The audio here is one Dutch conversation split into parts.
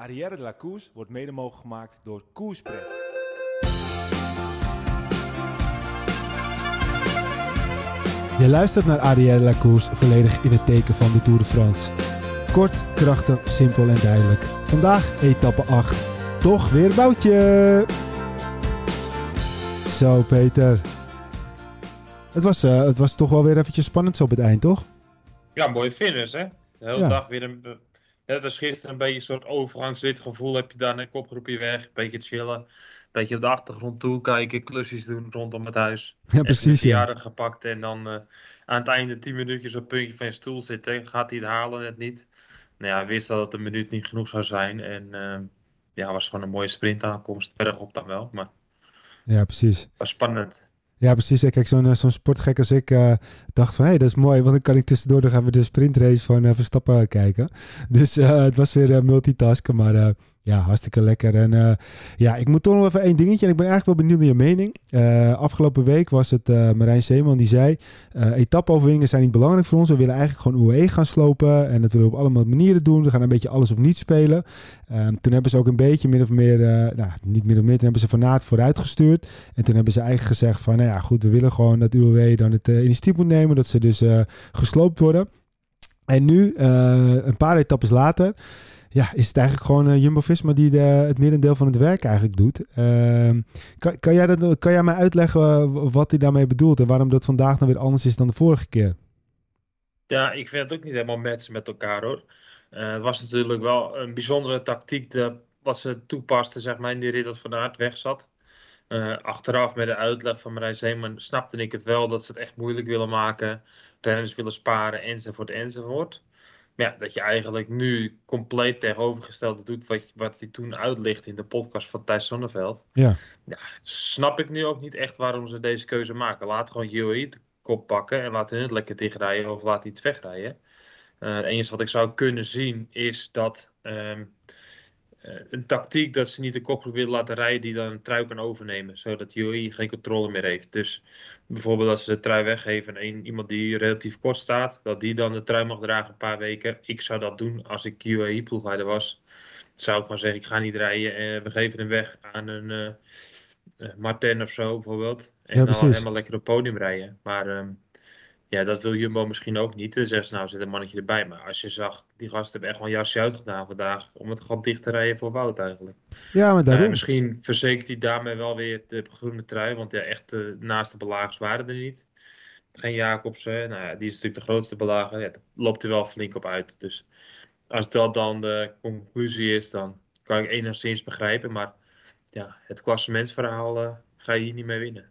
Arrière de la wordt mede mogelijk gemaakt door Koerspret. Je luistert naar Arrière la Course volledig in het teken van de Tour de France. Kort, krachtig, simpel en duidelijk. Vandaag etappe 8. Toch weer boutje! Zo Peter. Het was, eh, het was toch wel weer eventjes spannend zo op het eind, toch? Ja, mooie finish, hè? De hele Ja. dag weer een. Net als gisteren, een beetje een soort overgangsrit gevoel heb je dan een kopgroepje weg. Een beetje chillen. Een beetje op de achtergrond toekijken. Klusjes doen rondom het huis. Ja, precies. Ja. gepakt en dan eh, aan het einde 10 minuutjes op het puntje van je stoel zitten. Gaat hij het halen, net niet. Nou ja, wist dat het een minuut niet genoeg zou zijn. En eh, ja, was gewoon een mooie sprintaankomst. Bergop dan wel, maar ja, precies. was spannend. Ja, precies. Kijk, zo'n eh, zo'n sportgek als ik eh, dacht van... hé, hey, dat is mooi, want dan kan ik tussendoor nog even de sprintrace van eh, Verstappen kijken. Dus het was weer multitasken, maar ja, hartstikke lekker. En eh, ja, ik moet toch nog even één dingetje... en ik ben eigenlijk wel benieuwd naar je mening. Eh, afgelopen week was het eh, Marijn Zeeman die zei... etappe-overwinningen zijn niet belangrijk voor ons. We willen eigenlijk gewoon UE gaan slopen. En dat willen we op allemaal manieren doen. We gaan een beetje alles of niets spelen. Ehm, toen hebben ze ook een beetje min of meer... nou, niet min of meer, toen hebben ze Van Aert vooruitgestuurd. En toen hebben ze eigenlijk gezegd van... nou ja, goed, we willen gewoon dat UAW dan het initiatief moet nemen. Dat ze dus gesloopt worden. En nu, een paar etappes later... Ja, is het eigenlijk gewoon eh, Jumbo-Visma die de, het merendeel van het werk eigenlijk doet. Ehm, kan, kan, jij dat, kan jij mij uitleggen eh, wat hij daarmee bedoelt... en waarom dat vandaag dan weer anders is dan de vorige keer? Ja, ik vind het ook niet helemaal matchen met elkaar hoor. Eh, het was natuurlijk wel een bijzondere tactiek wat ze toepasten, zeg maar, in die rit dat Van Aert weg zat. Achteraf met de uitleg van Marijn Zeeman snapte ik het wel dat ze het echt moeilijk willen maken. Renners willen sparen, enzovoort, enzovoort. Ja, dat je eigenlijk nu compleet tegenovergestelde doet wat, wat hij toen uitlicht in de podcast van Thijs Zonneveld. Ja. Ja, snap ik nu ook niet echt waarom ze deze keuze maken. Laat gewoon UAE de kop pakken en laat hun het lekker dichtrijden of laat hij het wegrijden. Eh, het enige wat ik zou kunnen zien is dat ehm, eh, een tactiek dat ze niet de kopgroep willen laten rijden die dan een trui kan overnemen, zodat UAE geen controle meer heeft. Dus bijvoorbeeld als ze de trui weggeven aan een- iemand die relatief kort staat, dat die dan de trui mag dragen een paar weken. Ik zou dat doen als ik UAE ploegleider was. Zou ik gewoon zeggen, ik ga niet rijden en we geven hem weg aan een eh eh, Martin of zo bijvoorbeeld. En Ja, dan helemaal lekker op podium rijden. Maar ehm, ja, dat wil Jumbo misschien ook niet. Ze nou, zet een mannetje erbij. Maar als je zag, die gasten hebben echt wel een jasje uitgedaan vandaag. Om het gat dicht te rijden voor Wout eigenlijk. Ja, maar Eh, daarom. misschien verzekert hij daarmee wel weer de groene trui. Want ja, echt de naaste belagers waren er niet. Geen Jacobsen. Nou ja, die is natuurlijk de grootste belager. Ja, daar loopt hij wel flink op uit. Dus als dat dan de conclusie is, dan kan ik enigszins begrijpen. Maar ja, het klassementsverhaal eh, ga je hier niet mee winnen.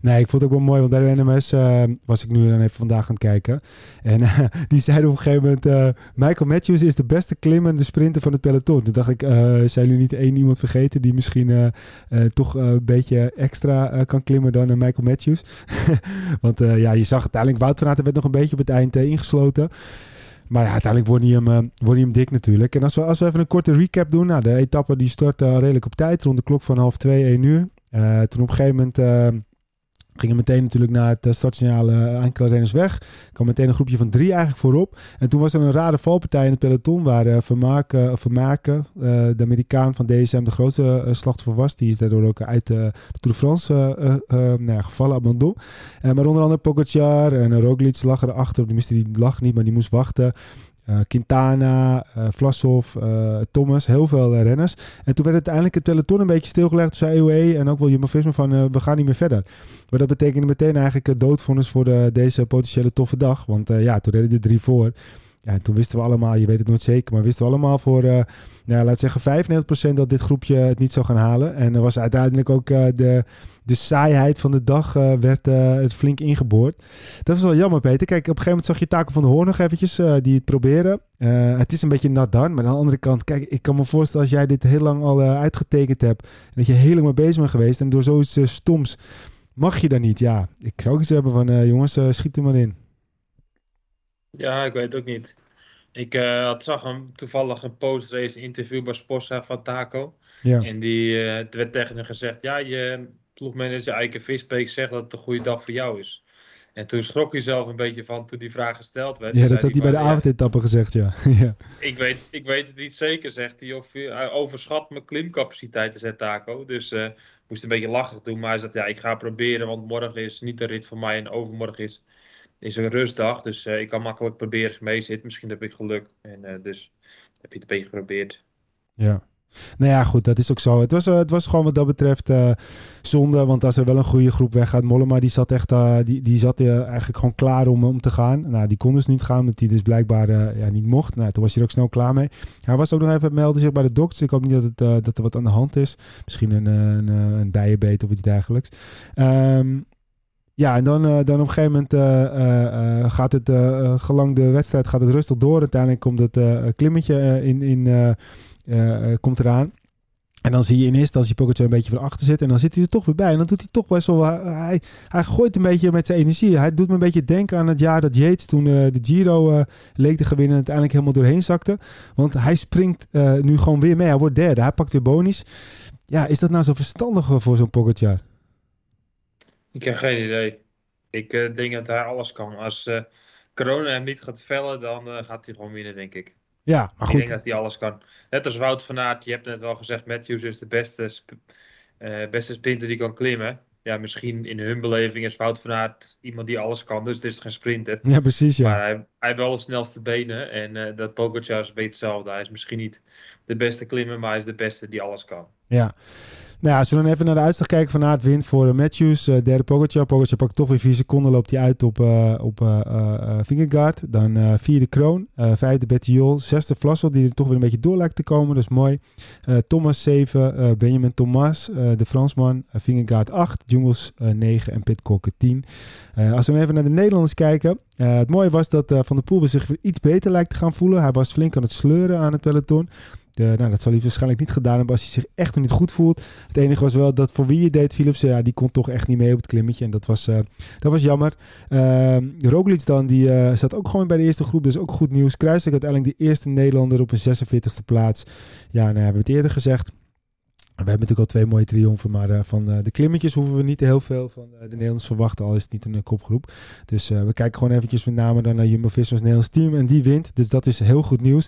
Nee, ik vond het ook wel mooi, want bij de NMS eh, was ik nu dan even vandaag aan het kijken. En eh, die zeiden op een gegeven moment, eh, Michael Matthews is de beste klimmende sprinter van het peloton. Toen dacht ik, zijn jullie niet één iemand vergeten die misschien toch een beetje extra kan klimmen dan Michael Matthews? want ja, je zag uiteindelijk, Wout van Aert werd nog een beetje op het eind ingesloten. Maar ja, uiteindelijk wordt hij hem, hij hem dik natuurlijk. En als we, als we even een korte recap doen. Nou, de etappe die startte al redelijk op tijd, rond de klok van half twee, één uur. Eh, toen op een gegeven moment... eh, Gingen meteen natuurlijk naar het eh, startsignaal uh, enkele renners weg. Er kwam meteen een groepje van drie eigenlijk voorop. En toen was er een rare valpartij in het peloton waar uh, Vermaken, Vermaken uh, de Amerikaan van DSM, de grootste uh, slachtoffer was. Die is daardoor ook uit uh, de Tour de France nou ja, gevallen, abandon. maar onder andere Pogacar en Roglic lag erachter. Die lag niet, maar die moest wachten. Uh, Quintana, uh, Vlasov, uh, Thomas, heel veel renners. En toen werd uiteindelijk het peloton een beetje stilgelegd door EOE en ook wel Jumbo-Visma van we gaan niet meer verder. Maar dat betekende meteen eigenlijk het doodvonnis voor de, deze potentiële toffe dag. Want ja, toen reden er drie voor. Ja, en toen wisten we allemaal, je weet het nooit zeker, maar wisten we allemaal voor, uh, nou, laat zeggen 95% dat dit groepje het niet zou gaan halen. En er was uiteindelijk ook uh, de, de saaiheid van de dag uh, werd het flink ingeboord. Dat was wel jammer, Peter. Kijk, op een gegeven moment zag je Taken van de Hoorn nog eventjes, die het proberen. het is een beetje nat dan, maar aan de andere kant, kijk, ik kan me voorstellen als jij dit heel lang al uitgetekend hebt en dat je mee bezig bent geweest en door zoiets stoms mag je dan niet. Ja, ik zou ook iets hebben van, jongens, schiet er maar in. Ja, ik weet het ook niet. Ik uh, had, zag hem toevallig een post-race interview bij Sporza van Taco. Ja. En die, uh, werd tegen hem gezegd, ja, je ploegmanager Eike Visbeek zegt dat het een goede dag voor jou is. En toen schrok hij zelf een beetje van toen die vraag gesteld werd. Ja, dat had hij bij de ja, gezegd, ja. ja. ik, weet, ik weet het niet zeker, zegt hij. Of hij overschat mijn klimcapaciteiten, zegt Taco. Dus eh moest een beetje lachig doen. Maar hij zegt, ja, ik ga proberen, want morgen is niet een rit voor mij en overmorgen is, is een rustdag. Dus eh, ik kan makkelijk proberen mee zit. Misschien heb ik geluk. En eh, dus heb je het een beetje geprobeerd. Ja. Nou ja, goed, dat is ook zo. Het was, eh, het was gewoon wat dat betreft zonde, want als er wel een goede groep weggaat, Mollema die zat echt, eh, die, die zat eigenlijk gewoon klaar om, om te gaan. Nou, die kon dus niet gaan, omdat hij dus blijkbaar ja, niet mocht. Nou, toen was hij er ook snel klaar mee. Hij was ook nog even melden zich bij de dokters. Ik hoop niet dat, het, dat er wat aan de hand is. Misschien een, een, een bijenbeet of iets dergelijks. Ehm, ja, en dan, eh, dan op een gegeven moment eh, eh, gaat het, gelang de wedstrijd gaat het rustig door. Uiteindelijk komt het klimmetje in, in, komt eraan. En dan zie je in eerste instantie Pogacar een beetje van achter zitten. En dan zit hij er toch weer bij. En dan doet hij toch best wel... Hij, hij gooit een beetje met zijn energie. Hij doet me een beetje denken aan het jaar dat Yates toen de Giro leek te gewinnen... en uiteindelijk helemaal doorheen zakte. Want hij springt nu gewoon weer mee. Hij wordt derde. Hij pakt weer bonies. Ja, is dat nou zo verstandig voor zo'n Pogacar? Ik heb geen idee. Ik eh, denk dat hij alles kan. Als eh, corona hem niet gaat vellen, dan eh, gaat hij gewoon winnen, denk ik. Ja, maar Ik goed. denk dat hij alles kan. Net als Wout van Aert, je hebt net wel gezegd, Matthews is de beste, sp- beste sprinter die kan klimmen. Ja, misschien in hun beleving is Wout van Aert iemand die alles kan, dus het is geen sprinter. Ja, precies, ja. Maar hij, hij heeft wel de snelste benen en dat Pogacar is een beetje hetzelfde. Hij is misschien niet de beste klimmer, maar hij is de beste die alles kan. Ja. Nou als we dan even naar de uitslag kijken van Aert wint voor eh, Matthews. eh, derde Pogacar. Pogacar pakt toch weer vier seconden. Loopt hij uit op, eh op. Dan vierde Kroon. vijfde Bettiol. Zesde Vlassel die er toch weer een beetje door lijkt te komen. Dat is mooi. Thomas 7. eh, Benjamin Thomas, de Fransman. Uh, Vingegaard 8. Jungels 9. En Pitcock 10. Eh, als we dan even naar de Nederlanders kijken. het mooie was dat Van der Poel zich weer iets beter lijkt te gaan voelen. Hij was flink aan het sleuren aan het peloton. Nou, dat zal hij waarschijnlijk niet gedaan hebben als hij zich echt nog niet goed voelt. Het enige was wel dat voor wie je deed, Philips, ja, die kon toch echt niet mee op het klimmetje. En dat was, eh, dat was jammer. Ehm Roglic dan, die eh, zat ook gewoon bij de eerste groep, dus ook goed nieuws. Kruiswijk uiteindelijk de eerste Nederlander op een 46e plaats. Ja, nou, hebben we het eerder gezegd. We hebben natuurlijk al twee mooie triomfen, maar eh, van eh, de klimmetjes hoeven we niet heel veel van eh, de Nederlanders verwachten, al is het niet een kopgroep. Dus we kijken gewoon eventjes met name dan naar Jumbo-Visma's Nederlands team en die wint. Dus dat is heel goed nieuws.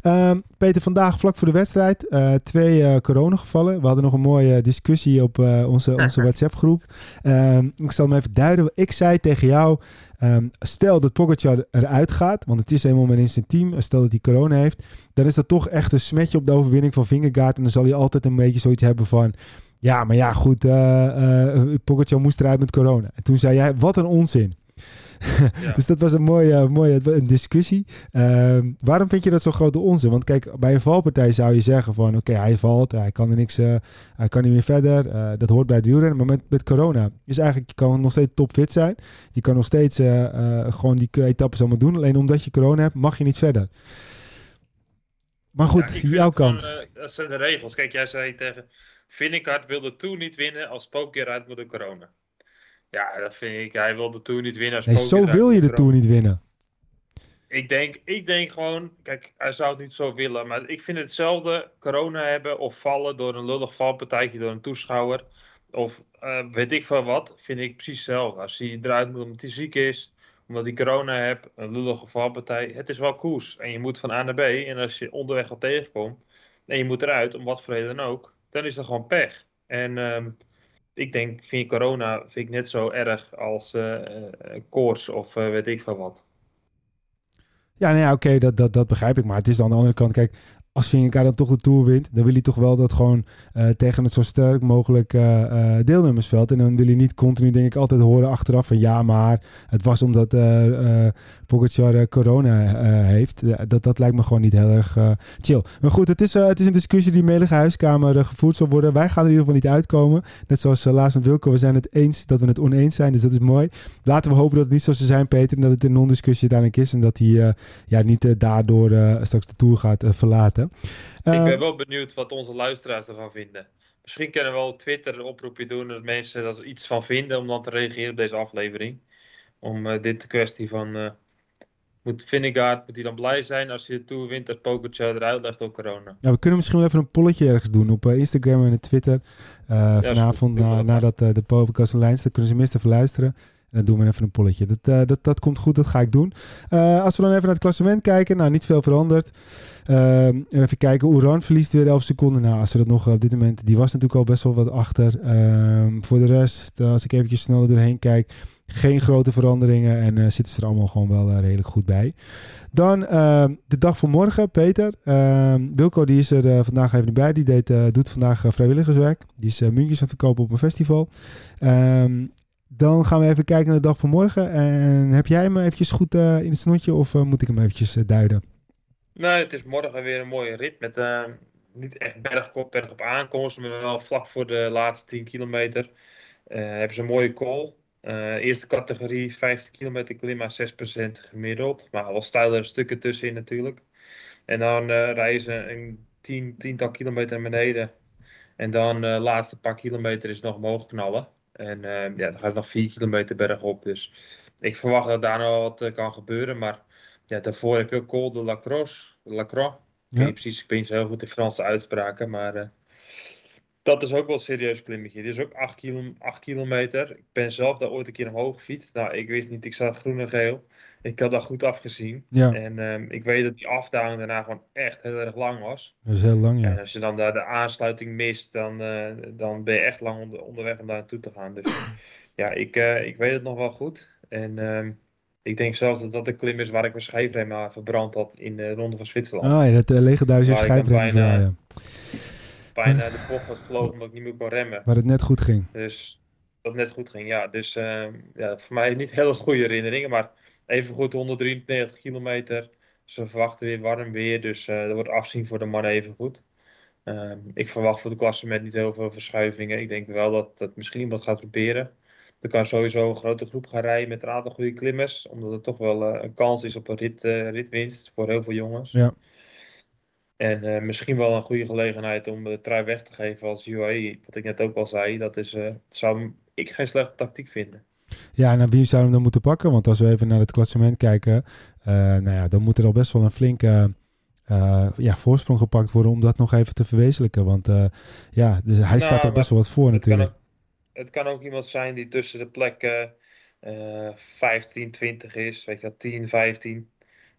Ehm, Peter, vandaag vlak voor de wedstrijd twee coronagevallen. We hadden nog een mooie discussie op onze, onze WhatsApp-groep. Ehm, ik zal hem even duiden. Ik zei tegen jou, ehm, stel dat Pogacar eruit gaat, want het is helemaal met in zijn team. Stel dat hij corona heeft, dan is dat toch echt een smetje op de overwinning van Vingegaard. En dan zal hij altijd een beetje zoiets hebben van... Ja, maar ja, goed, eh Pogacar moest eruit met corona. En toen zei jij, wat een onzin. Ja. dus dat was een mooie, mooie een discussie. Ehm, waarom vind je dat zo'n grote onzin? Want kijk, bij een valpartij zou je zeggen van... oké, hij valt, hij kan er niks... eh, hij kan niet meer verder. eh, dat hoort bij het wielrennen. Maar met, met corona is eigenlijk... je kan nog steeds topfit zijn. Je kan nog steeds eh, gewoon die etappes allemaal doen. Alleen omdat je corona hebt, mag je niet verder. Maar goed, Ja, jouw kant. dat zijn de regels. Kijk, jij zei tegen Vinnegaard wilde toen niet winnen als Poker uit moet de corona. Ja, dat vind ik. Hij wilde toen niet winnen als Nee, zo wil je de. Tour niet winnen. Ik denk, ik denk gewoon, kijk, hij zou het niet zo willen, maar ik vind hetzelfde corona hebben of vallen door een lullig valpartijtje door een toeschouwer. Of eh, weet ik veel wat, vind ik precies hetzelfde. Als hij eruit moet omdat hij ziek is, omdat hij corona heeft, een lullige valpartij. Het is wel koers en je moet van A naar B. En als je onderweg al tegenkomt en je moet eruit, om wat voor reden dan ook, dan is dat gewoon pech. En ehm, ik denk, vind corona vind ik net zo erg als eh, koorts of eh, weet ik veel wat. Ja, nou ja, oké, dat, dat, dat begrijp ik. Maar het is aan de andere kant, kijk, als Vingegaard dan toch de Tour wint, dan wil hij toch wel dat gewoon eh, tegen het zo sterk mogelijk eh, eh, deelnemersveld. En dan wil hij niet continu, denk ik, altijd horen achteraf van ja, maar het was omdat eh, corona heeft. Dat, dat lijkt me gewoon niet heel erg chill. Maar goed, het is, het is een discussie die in de melige huiskamer gevoerd zal worden. Wij gaan er in ieder geval niet uitkomen. Net zoals uh, Laas en Wilco, we zijn het eens dat we het oneens zijn. Dus dat is mooi. Laten we hopen dat het niet zo zou zijn, Peter. En dat het een non-discussie uiteindelijk is. En dat hij ja, niet daardoor straks de Tour gaat eh. Ik Eh, ben wel benieuwd wat onze luisteraars ervan vinden. Misschien kunnen we wel op Twitter een oproepje doen dat mensen er iets van vinden om dan te reageren op deze aflevering. Om eh, dit kwestie van uh, moet Vinnegaard, moet hij dan blij zijn als hij de Tour wint als Pogacar eruit legt door corona? Ja, we kunnen misschien wel even een polletje ergens doen op uh, Instagram en Twitter. Uh, vanavond na, nadat uh, de podcast online staat, kunnen ze minstens even luisteren. Dan doen we even een polletje. Dat, eh, dat, dat komt goed, dat ga ik doen. Eh, als we dan even naar het klassement kijken. Nou, niet veel veranderd. Ehm, even kijken, Oeran verliest weer 11 seconden. Nou, als we dat nog op dit moment... Die was natuurlijk al best wel wat achter. Ehm, voor de rest, eh, als ik eventjes sneller doorheen kijk... Geen grote veranderingen en zitten ze er allemaal gewoon wel redelijk goed bij. Dan uh, de dag van morgen, Peter. Wilco die is er vandaag even niet bij. Die deed, doet vandaag vrijwilligerswerk. Die is muntjes aan het verkopen op een festival. Um, dan gaan we even kijken naar de dag van morgen. En heb jij hem eventjes goed uh, in het snotje of uh, moet ik hem eventjes uh, duiden? Nee, het is morgen weer een mooie rit met niet echt berg op aankomst, maar wel vlak voor de laatste 10 kilometer. hebben ze een mooie call. eerste categorie, 50 kilometer klimma, 6% gemiddeld. Maar wel steilere stukken tussenin natuurlijk. En dan rijden ze een 10, tiental kilometer naar beneden. En dan de laatste paar kilometer is nog omhoog knallen. En uh, ja, dan gaat nog 4 kilometer bergop. Dus ik verwacht dat daar nog wat uh, kan gebeuren. Maar ja, daarvoor heb je ook Col de la Croix. La Croix. Ja. Ik, weet precies, ik ben niet zo heel goed in Franse uitspraken. Maar uh, dat is ook wel een serieus klimmetje. Dit is ook 8, kilo, 8 kilometer. Ik ben zelf daar ooit een keer omhoog gefietst. Nou, ik wist niet, ik zag groen en geel. Ik had dat goed afgezien. Ja. En um, ik weet dat die afdaling daarna gewoon echt heel erg lang was. Dat is heel lang, ja. En als je dan daar de aansluiting mist, dan, uh, dan ben je echt lang onder, onderweg om daar naartoe te gaan. Dus ja, ik, uh, ik weet het nog wel goed. En um, ik denk zelfs dat dat de klim is waar ik mijn schijfrem aan verbrand had in de Ronde van Zwitserland. Ah ja, dat uh, legendarische schijfrem. Bijna, ja. Bijna de bocht was gevlogen omdat ik niet meer kon remmen. Waar het net goed ging. Dus dat het net goed ging, ja. Dus ja, voor mij niet hele goede herinneringen, maar even goed 193 kilometer. Ze verwachten weer warm weer, dus uh, er wordt afzien voor de mannen even goed. Uh, ik verwacht voor de klassement niet heel veel verschuivingen. Ik denk wel dat, dat misschien iemand gaat proberen. Er kan sowieso een grote groep gaan rijden met een aantal goede klimmers. Omdat er toch wel uh, een kans is op een rit, ritwinst voor heel veel jongens. Ja. En misschien wel een goede gelegenheid om de trui weg te geven als UAE. Wat ik net ook al zei, dat is, zou ik geen slechte tactiek vinden. Ja, en wie zou hem dan moeten pakken? Want als we even naar het klassement kijken, uh, nou ja, dan moet er al best wel een flinke ja, voorsprong gepakt worden om dat nog even te verwezenlijken. Want ja, dus hij nou, staat er best wel wat voor het natuurlijk. Kan ook, het kan ook iemand zijn die tussen de plekken 15, 20 is, weet je wel, 10, 15.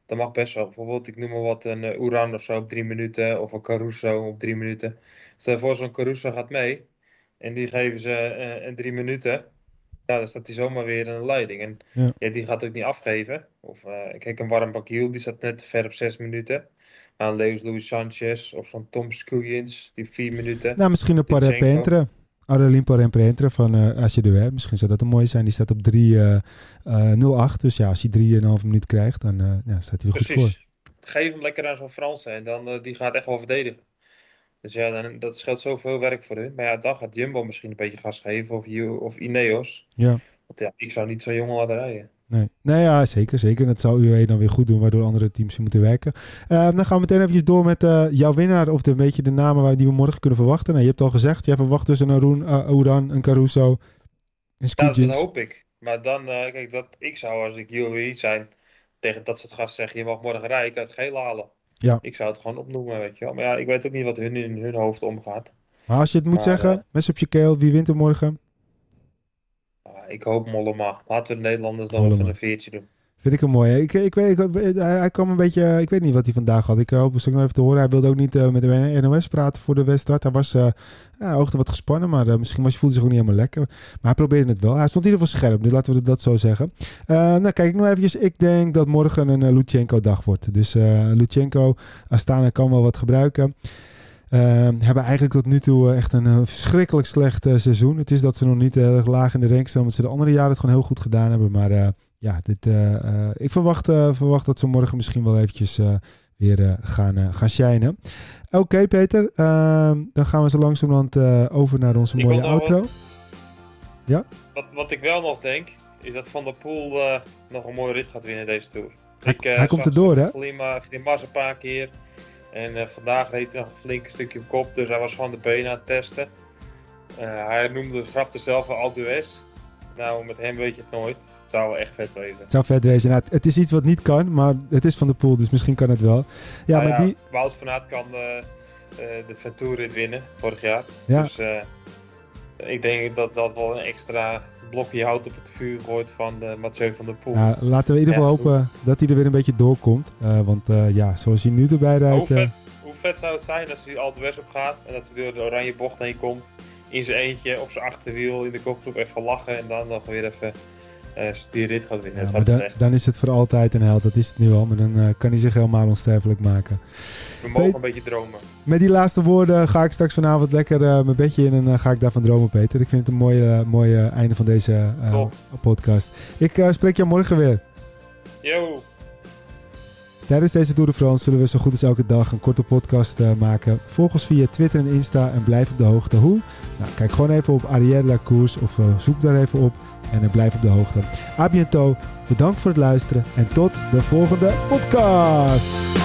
Dat mag best wel. Bijvoorbeeld, ik noem maar wat, een uh, Uran of zo op drie minuten. Of een Caruso op drie minuten. Stel je voor, zo'n Caruso gaat mee. En die geven ze uh, drie minuten ja, dan staat hij zomaar weer in een leiding. En ja. ja die gaat ook niet afgeven. Of uh, kijk, een warm Bakiel, die staat net ver op zes minuten. Aan Leus Louis Sanchez of zo'n Tom Skujins, die vier minuten. Nou, misschien een paar Pentre. Aurelien Parempreentre van uh, Als je de Web. Misschien zou dat een mooie zijn. Die staat op 3.08. Uh, uh, dus ja, als hij 3,5 minuut krijgt, dan uh, ja, staat hij er Precies. goed voor. Geef hem lekker aan zo'n Franse en dan die gaat echt wel verdedigen. Dus ja, dan, dat scheelt zoveel werk voor hun. Maar ja, dan gaat Jumbo misschien een beetje gas geven. Of, of Ineos. Ja. Want ja, ik zou niet zo'n jongen laten rijden. Nee. nee, ja, zeker. zeker. Dat zou UAE dan weer goed doen, waardoor andere teams moeten werken. Uh, dan gaan we meteen even door met uh, jouw winnaar. Of de, een beetje de namen die we morgen kunnen verwachten. Nou, je hebt al gezegd, jij verwacht dus een Arun, uh, Oran, een Caruso, een Scootjins. Ja, dat hoop ik. Maar dan, kijk, dat ik zou als ik UAE zijn, tegen dat soort gasten zeggen, je mag morgen rijden, ik het geel halen. Ja. Ik zou het gewoon opnoemen, weet je wel. Maar ja, ik weet ook niet wat hun in hun hoofd omgaat. Maar als je het moet maar, zeggen, mes op je keel, wie wint er morgen? Ik hoop Mollema. Laten we de Nederlanders dan even een veertje doen. Vind ik hem mooi. Ik, ik weet, ik, hij, kwam een beetje, ik weet niet wat hij vandaag had. Ik hoop het nog even te horen. Hij wilde ook niet uh, met de NOS praten voor de wedstrijd. Hij was, uh, ja, hoogte wat gespannen, maar uh, misschien was, voelde hij zich ook niet helemaal lekker. Maar hij probeerde het wel. Hij stond in ieder geval scherp, dus laten we dat zo zeggen. nou, kijk ik nog eventjes. Ik denk dat morgen een Lutsenko-dag wordt. Dus Lutsenko, Astana kan wel wat gebruiken. Uh, hebben eigenlijk tot nu toe uh, echt een uh, verschrikkelijk slecht seizoen. Het is dat ze nog niet heel erg laag in de rank staan, omdat ze de andere jaren het gewoon heel goed gedaan hebben. Maar ja, dit, ik verwacht, verwacht dat ze morgen misschien wel eventjes weer gaan, gaan shinen. Oké okay, Peter, ehm, dan gaan we zo langzamerhand over naar onze mooie outro. Wat, ja? Wat, wat ik wel nog denk, is dat Van der Poel nog een mooie rit gaat winnen deze Tour. Hij, ik, hij komt erdoor hè? Glimas een paar keer. En uh, vandaag reed hij nog een flink stukje op kop, dus hij was gewoon de benen aan het testen. Uh, hij noemde de grap zelf wel Aldues. Nou, met hem weet je het nooit. Het zou wel echt vet wezen. Het zou vet wezen. Nou, het is iets wat niet kan, maar het is van de pool, dus misschien kan het wel. Ja, nou maar ja, die... Wout van Aert kan de, uh, de Ventour-rit winnen, vorig jaar. Ja. Dus ik denk dat dat wel een extra blokje hout op het vuur gooit van de Mathieu van der Poel. Nou, laten we in ieder geval hopen dat hij er weer een beetje doorkomt. Eh, want eh, ja, zoals hij nu erbij rijdt... eh, vet, hoe vet zou het zijn als hij altijd west op gaat en dat hij door de oranje bocht heen komt. In zijn eentje op zijn achterwiel in de kopgroep even lachen en dan nog weer even eh, die rit gaat winnen. ja, maar dan, is het voor altijd een held. Dat is het nu al. Maar dan eh, kan hij zich helemaal onsterfelijk maken. we mogen een beetje dromen. Met die laatste woorden ga ik straks vanavond lekker eh, mijn bedje in en eh, ga ik daarvan dromen, Peter. Ik vind het een mooi, eh, mooi eh, einde van deze eh, podcast. Ik eh, spreek jou morgen weer. Yo! Tijdens deze Tour de France zullen we zo goed als elke dag een korte podcast eh, maken. Volg ons via Twitter en Insta en blijf op de hoogte. Hoe? Nou, kijk gewoon even op Arrière La of eh, zoek daar even op en eh, blijf op de hoogte. A bientôt, bedankt voor het luisteren en tot de volgende podcast.